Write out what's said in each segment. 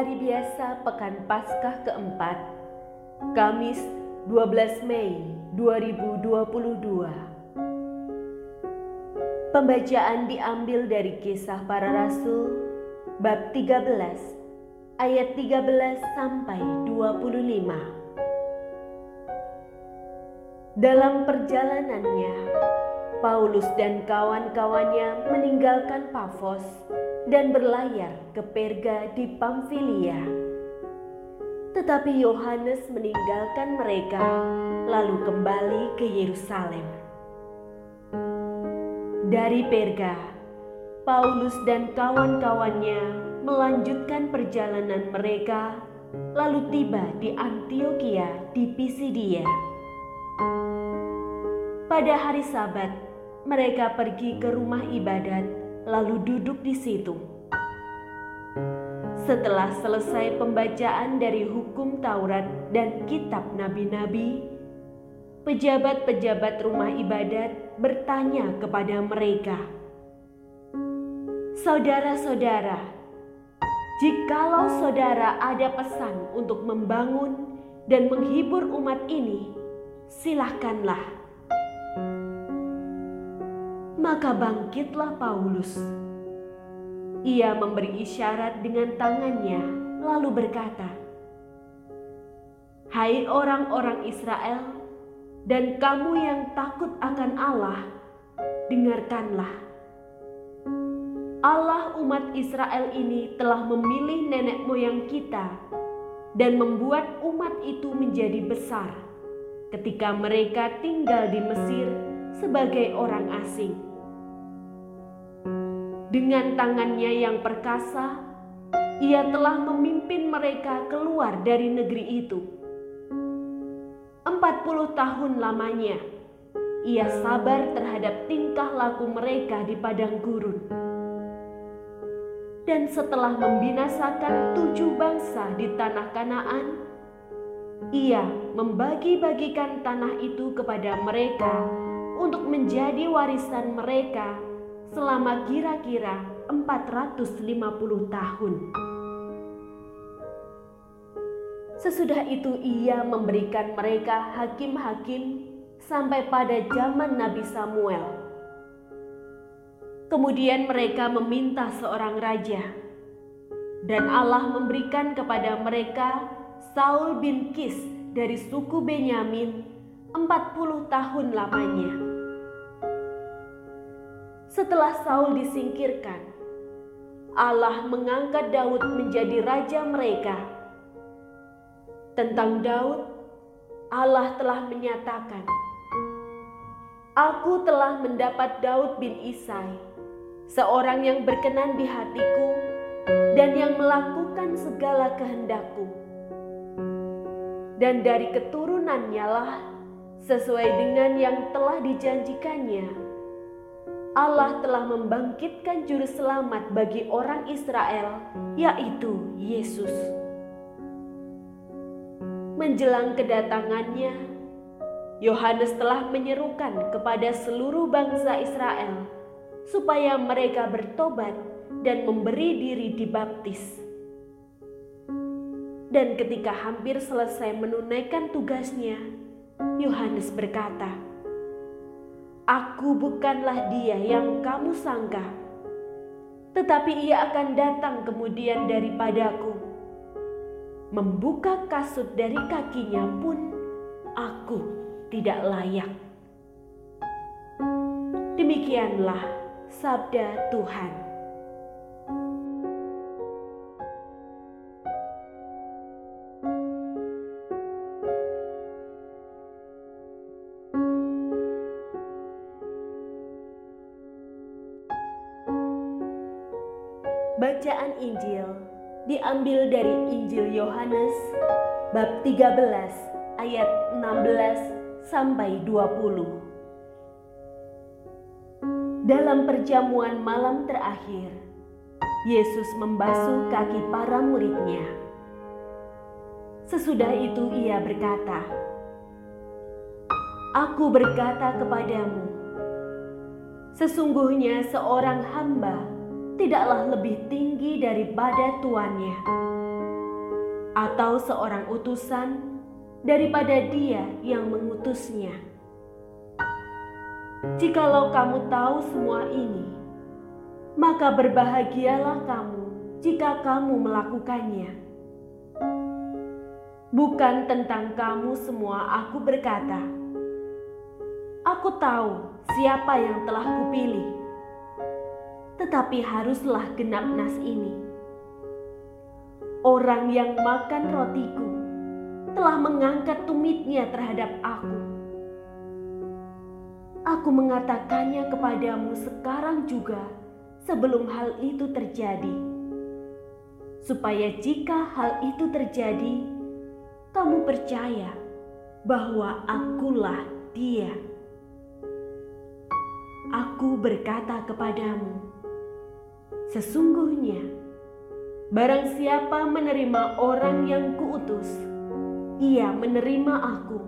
hari biasa Pekan Paskah keempat, Kamis 12 Mei 2022. Pembacaan diambil dari Kisah Para Rasul bab 13 ayat 13 sampai 25. Dalam perjalanannya, Paulus dan kawan-kawannya meninggalkan Pafos dan berlayar ke Perga di Pamfilia. Tetapi Yohanes meninggalkan mereka lalu kembali ke Yerusalem. Dari Perga, Paulus dan kawan-kawannya melanjutkan perjalanan mereka lalu tiba di Antioquia di Pisidia. Pada hari Sabat, mereka pergi ke rumah ibadat lalu duduk di situ. Setelah selesai pembacaan dari hukum Taurat dan kitab nabi-nabi, pejabat-pejabat rumah ibadat bertanya kepada mereka, "Saudara-saudara, jikalau saudara ada pesan untuk membangun dan menghibur umat ini, silahkanlah." Maka bangkitlah Paulus. Ia memberi isyarat dengan tangannya, lalu berkata, "Hai orang-orang Israel, dan kamu yang takut akan Allah, dengarkanlah. Allah umat Israel ini telah memilih nenek moyang kita dan membuat umat itu menjadi besar ketika mereka tinggal di Mesir sebagai orang asing." Dengan tangannya yang perkasa, ia telah memimpin mereka keluar dari negeri itu. Empat puluh tahun lamanya, ia sabar terhadap tingkah laku mereka di padang gurun. Dan setelah membinasakan tujuh bangsa di tanah Kanaan, ia membagi-bagikan tanah itu kepada mereka untuk menjadi warisan mereka selama kira-kira 450 tahun. Sesudah itu ia memberikan mereka hakim-hakim sampai pada zaman Nabi Samuel. Kemudian mereka meminta seorang raja. Dan Allah memberikan kepada mereka Saul bin Kis dari suku Benyamin 40 tahun lamanya. Setelah Saul disingkirkan, Allah mengangkat Daud menjadi raja mereka. Tentang Daud, Allah telah menyatakan, Aku telah mendapat Daud bin Isai, seorang yang berkenan di hatiku dan yang melakukan segala kehendakku. Dan dari keturunannya lah, sesuai dengan yang telah dijanjikannya, Allah telah membangkitkan juru selamat bagi orang Israel, yaitu Yesus. Menjelang kedatangannya, Yohanes telah menyerukan kepada seluruh bangsa Israel supaya mereka bertobat dan memberi diri dibaptis. Dan ketika hampir selesai menunaikan tugasnya, Yohanes berkata, Aku bukanlah dia yang kamu sangka, tetapi ia akan datang kemudian daripadaku. Membuka kasut dari kakinya pun aku tidak layak. Demikianlah sabda Tuhan. Bacaan Injil diambil dari Injil Yohanes bab 13 ayat 16 sampai 20. Dalam perjamuan malam terakhir, Yesus membasuh kaki para muridnya. Sesudah itu ia berkata, Aku berkata kepadamu, sesungguhnya seorang hamba tidaklah lebih tinggi daripada tuannya, atau seorang utusan daripada Dia yang mengutusnya. Jikalau kamu tahu semua ini, maka berbahagialah kamu jika kamu melakukannya. Bukan tentang kamu semua aku berkata, Aku tahu siapa yang telah kupilih, tetapi haruslah genap nas ini. Orang yang makan rotiku telah mengangkat tumitnya terhadap aku. Aku mengatakannya kepadamu sekarang juga sebelum hal itu terjadi, supaya jika hal itu terjadi, kamu percaya bahwa akulah Dia. Aku berkata kepadamu, sesungguhnya barang siapa menerima orang yang kuutus, ia menerima aku.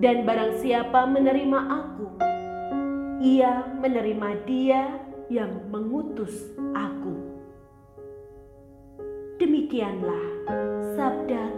Dan barang siapa menerima aku, ia menerima Dia yang mengutus aku. Demikianlah sabda